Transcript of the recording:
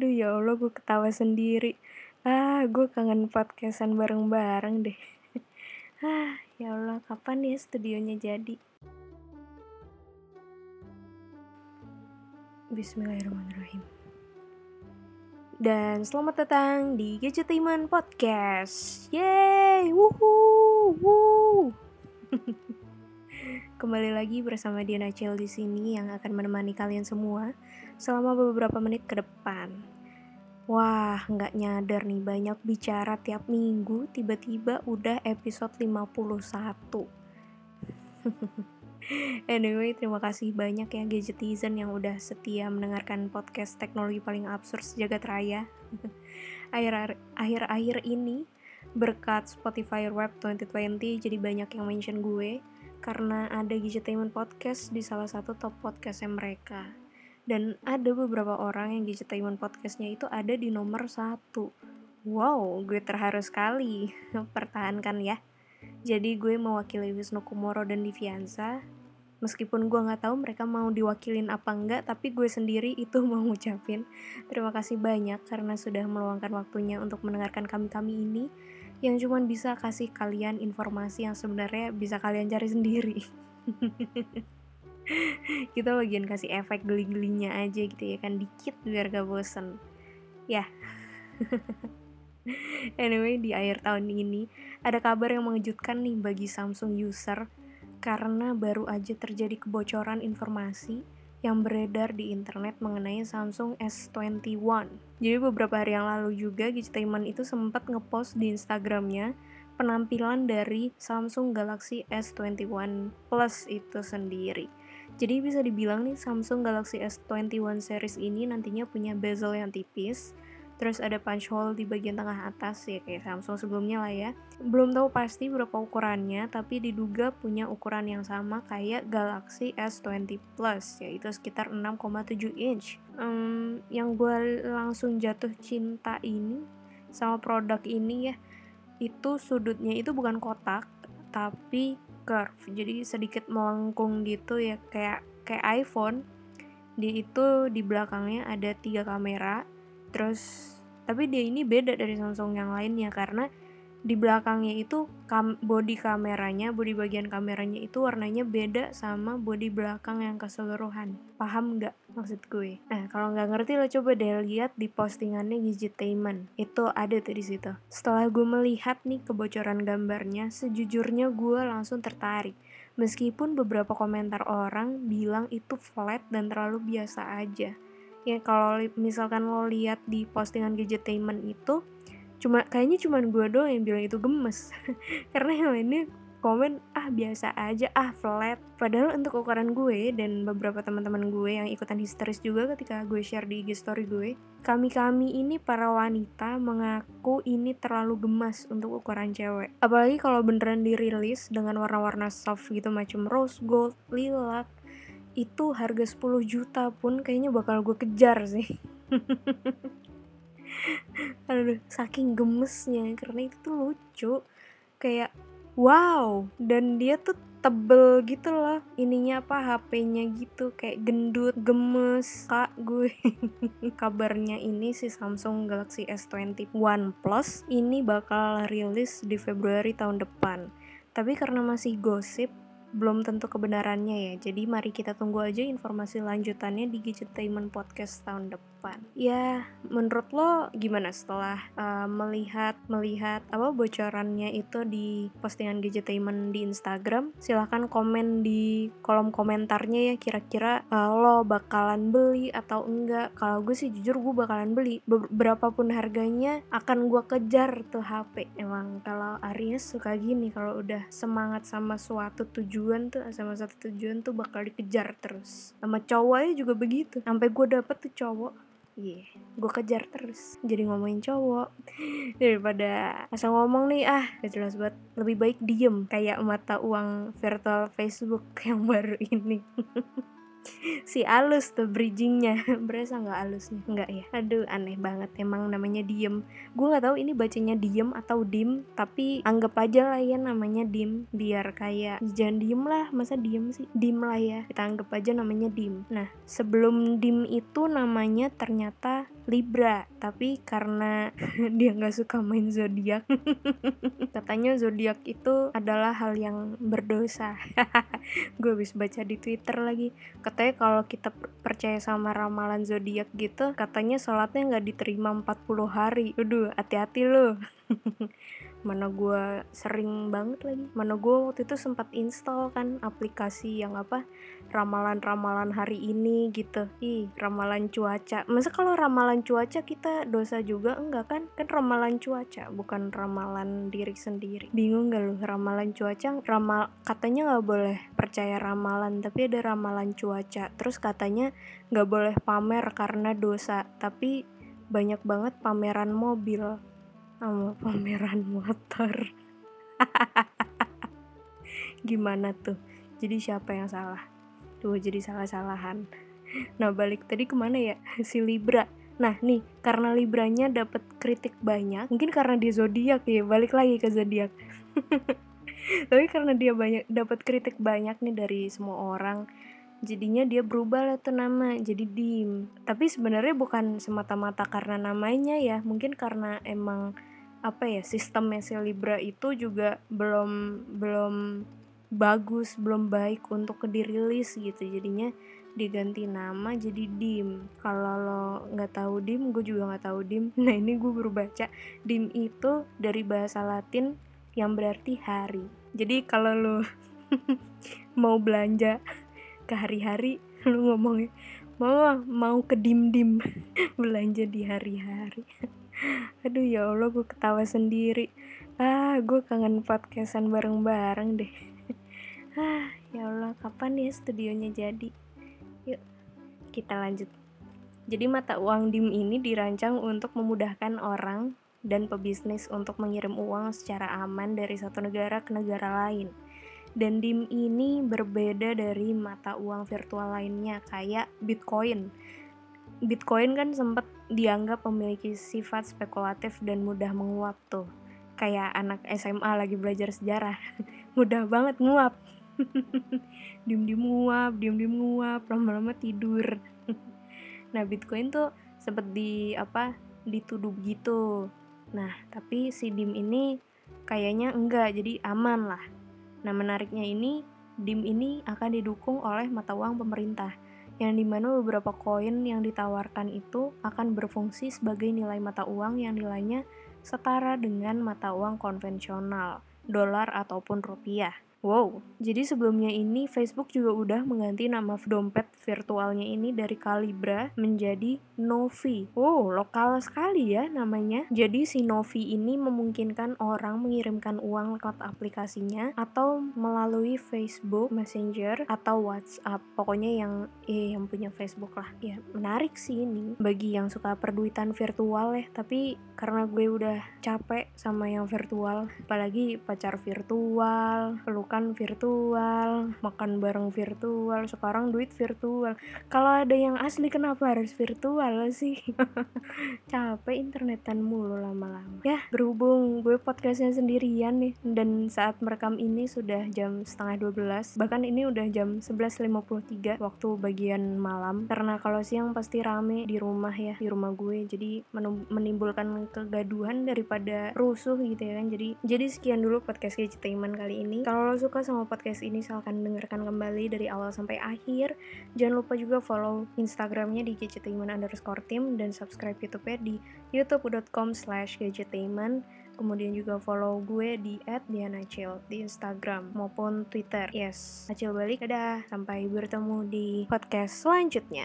Aduh ya Allah gue ketawa sendiri. Ah gue kangen podcastan bareng-bareng deh. ah ya Allah kapan ya studionya jadi? Bismillahirrahmanirrahim. Dan selamat datang di Gadgetiman Podcast. Yeay, wuhu, wuh. Kembali lagi bersama Diana Cel di sini yang akan menemani kalian semua selama beberapa menit ke depan. Wah, nggak nyadar nih banyak bicara tiap minggu, tiba-tiba udah episode 51. anyway, terima kasih banyak ya Gadgetizen yang udah setia mendengarkan podcast teknologi paling absurd sejagat raya. Akhir-akhir ini, berkat Spotify Web 2020, jadi banyak yang mention gue karena ada Gadgetainment Podcast di salah satu top podcastnya mereka. Dan ada beberapa orang yang Gadgetainment Podcastnya itu ada di nomor satu. Wow, gue terharu sekali. Pertahankan ya. Jadi gue mewakili Wisnu Kumoro dan Diviansa. Meskipun gue nggak tahu mereka mau diwakilin apa enggak, tapi gue sendiri itu mau ngucapin terima kasih banyak karena sudah meluangkan waktunya untuk mendengarkan kami-kami ini yang cuma bisa kasih kalian informasi yang sebenarnya bisa kalian cari sendiri. kita bagian kasih efek geli-gelinya aja gitu ya kan dikit biar gak bosen ya anyway di akhir tahun ini ada kabar yang mengejutkan nih bagi Samsung user karena baru aja terjadi kebocoran informasi yang beredar di internet mengenai Samsung S21. Jadi beberapa hari yang lalu juga Gadgetainment itu sempat ngepost di Instagramnya penampilan dari Samsung Galaxy S21 Plus itu sendiri. Jadi bisa dibilang nih Samsung Galaxy S21 series ini nantinya punya bezel yang tipis, terus ada punch hole di bagian tengah atas ya kayak Samsung sebelumnya lah ya. Belum tahu pasti berapa ukurannya tapi diduga punya ukuran yang sama kayak Galaxy S20 Plus yaitu sekitar 6,7 inch. Um, yang gue langsung jatuh cinta ini sama produk ini ya itu sudutnya itu bukan kotak tapi curve. Jadi sedikit melengkung gitu ya kayak kayak iPhone. Di itu di belakangnya ada tiga kamera terus tapi dia ini beda dari Samsung yang lainnya karena di belakangnya itu kam body kameranya, body bagian kameranya itu warnanya beda sama body belakang yang keseluruhan. Paham nggak maksud gue? Nah, kalau nggak ngerti lo coba deh lihat di postingannya Gadgetainment. Itu ada tuh di situ. Setelah gue melihat nih kebocoran gambarnya, sejujurnya gue langsung tertarik. Meskipun beberapa komentar orang bilang itu flat dan terlalu biasa aja ya kalau misalkan lo lihat di postingan gadgetainment itu cuma kayaknya cuma gue doang yang bilang itu gemes. Karena yang lainnya komen ah biasa aja ah flat. Padahal untuk ukuran gue dan beberapa teman-teman gue yang ikutan histeris juga ketika gue share di IG story gue kami-kami ini para wanita mengaku ini terlalu gemas untuk ukuran cewek. Apalagi kalau beneran dirilis dengan warna-warna soft gitu macam rose gold lilac itu harga 10 juta pun kayaknya bakal gue kejar sih aduh saking gemesnya karena itu tuh lucu kayak wow dan dia tuh tebel gitu loh ininya apa HP-nya gitu kayak gendut gemes kak gue kabarnya ini si Samsung Galaxy S21 Plus ini bakal rilis di Februari tahun depan tapi karena masih gosip belum tentu kebenarannya ya. Jadi mari kita tunggu aja informasi lanjutannya di Gadgetainment Podcast tahun depan. Ya, menurut lo gimana setelah uh, melihat melihat apa bocorannya itu di postingan Gadgetainment di Instagram? Silahkan komen di kolom komentarnya ya kira-kira uh, lo bakalan beli atau enggak. Kalau gue sih jujur gue bakalan beli. Berapapun harganya akan gue kejar tuh HP. Emang kalau Aries suka gini kalau udah semangat sama suatu tujuan tuh sama satu tujuan tuh bakal dikejar terus sama cowoknya juga begitu sampai gue dapet tuh cowok Iya, yeah, gue kejar terus. Jadi ngomongin cowok daripada asal ngomong nih ah, gak jelas banget. Lebih baik diem kayak mata uang virtual Facebook yang baru ini. si alus tuh bridgingnya. Berasa nggak alus nih? Nggak ya? Aduh aneh banget. Emang namanya diem. Gue nggak tahu ini bacanya diem atau dim tapi anggap aja lah ya namanya dim. Biar kayak jangan diem lah. Masa diem sih? Dim lah ya. Kita anggap aja namanya dim. Nah sebelum dim itu namanya ternyata Libra. Tapi karena dia nggak suka main zodiak. Katanya zodiak itu adalah hal yang berdosa. Gue habis baca di twitter lagi katanya kalau kita percaya sama ramalan zodiak gitu katanya sholatnya nggak diterima 40 hari. Aduh hati-hati loh mana gue sering banget lagi. Mana gue waktu itu sempat install kan aplikasi yang apa ramalan-ramalan hari ini gitu. Ih ramalan cuaca. Masa kalau ramalan cuaca kita dosa juga? Enggak kan? Kan ramalan cuaca bukan ramalan diri sendiri. Bingung gak lu? Ramalan cuaca ramal katanya nggak boleh percaya ramalan tapi ada ramalan cuaca. Terus katanya nggak boleh pamer karena dosa tapi banyak banget pameran mobil sama pameran motor. Gimana tuh? Jadi siapa yang salah? Tuh jadi salah-salahan. Nah balik tadi ke mana ya? Si Libra. Nah nih karena Libranya dapat kritik banyak mungkin karena dia zodiak ya balik lagi ke zodiak. Tapi karena dia banyak dapat kritik banyak nih dari semua orang jadinya dia berubah lah tuh nama jadi Dim. Tapi sebenarnya bukan semata-mata karena namanya ya mungkin karena emang apa ya sistemnya si Libra itu juga belum belum bagus belum baik untuk dirilis gitu. Jadinya diganti nama jadi dim. Kalau lo nggak tahu dim gue juga nggak tahu dim. Nah ini gue baru baca. Dim itu dari bahasa Latin yang berarti hari. Jadi kalau lo mau belanja ke hari-hari lo ngomongnya mau mau ke dim dim belanja di hari-hari aduh ya Allah gue ketawa sendiri ah gue kangen podcastan bareng-bareng deh ah ya Allah kapan ya studionya jadi yuk kita lanjut jadi mata uang DIM ini dirancang untuk memudahkan orang dan pebisnis untuk mengirim uang secara aman dari satu negara ke negara lain. Dan DIM ini berbeda dari mata uang virtual lainnya kayak Bitcoin. Bitcoin kan sempat dianggap memiliki sifat spekulatif dan mudah menguap tuh. Kayak anak SMA lagi belajar sejarah. mudah banget nguap. diem-diem nguap, diem-diem nguap, lama-lama tidur. nah, Bitcoin tuh sempet di apa? dituduh gitu. Nah, tapi si DIM ini kayaknya enggak, jadi aman lah. Nah, menariknya ini, DIM ini akan didukung oleh mata uang pemerintah yang di mana beberapa koin yang ditawarkan itu akan berfungsi sebagai nilai mata uang yang nilainya setara dengan mata uang konvensional, dolar ataupun rupiah. Wow, jadi sebelumnya ini Facebook juga udah mengganti nama dompet virtualnya ini dari Calibra menjadi Novi. Wow, lokal sekali ya namanya. Jadi si Novi ini memungkinkan orang mengirimkan uang lewat aplikasinya atau melalui Facebook Messenger atau WhatsApp. Pokoknya yang eh yang punya Facebook lah. Ya, menarik sih ini bagi yang suka perduitan virtual ya, tapi karena gue udah capek sama yang virtual, apalagi pacar virtual, peluk makan virtual, makan bareng virtual, sekarang duit virtual. Kalau ada yang asli kenapa harus virtual sih? Capek internetan mulu lama-lama. Ya, berhubung gue podcastnya sendirian nih, dan saat merekam ini sudah jam setengah 12, bahkan ini udah jam 11.53 waktu bagian malam. Karena kalau siang pasti rame di rumah ya, di rumah gue, jadi menimbulkan kegaduhan daripada rusuh gitu ya kan. Jadi jadi sekian dulu podcast Gadgetainment kali ini. Kalau suka sama podcast ini silahkan dengarkan kembali dari awal sampai akhir jangan lupa juga follow instagramnya di gadgetainment underscore team dan subscribe youtube-nya di youtube.com slash gadgetainment kemudian juga follow gue di @dianacil di Instagram maupun Twitter. Yes, acil balik. Dadah, sampai bertemu di podcast selanjutnya.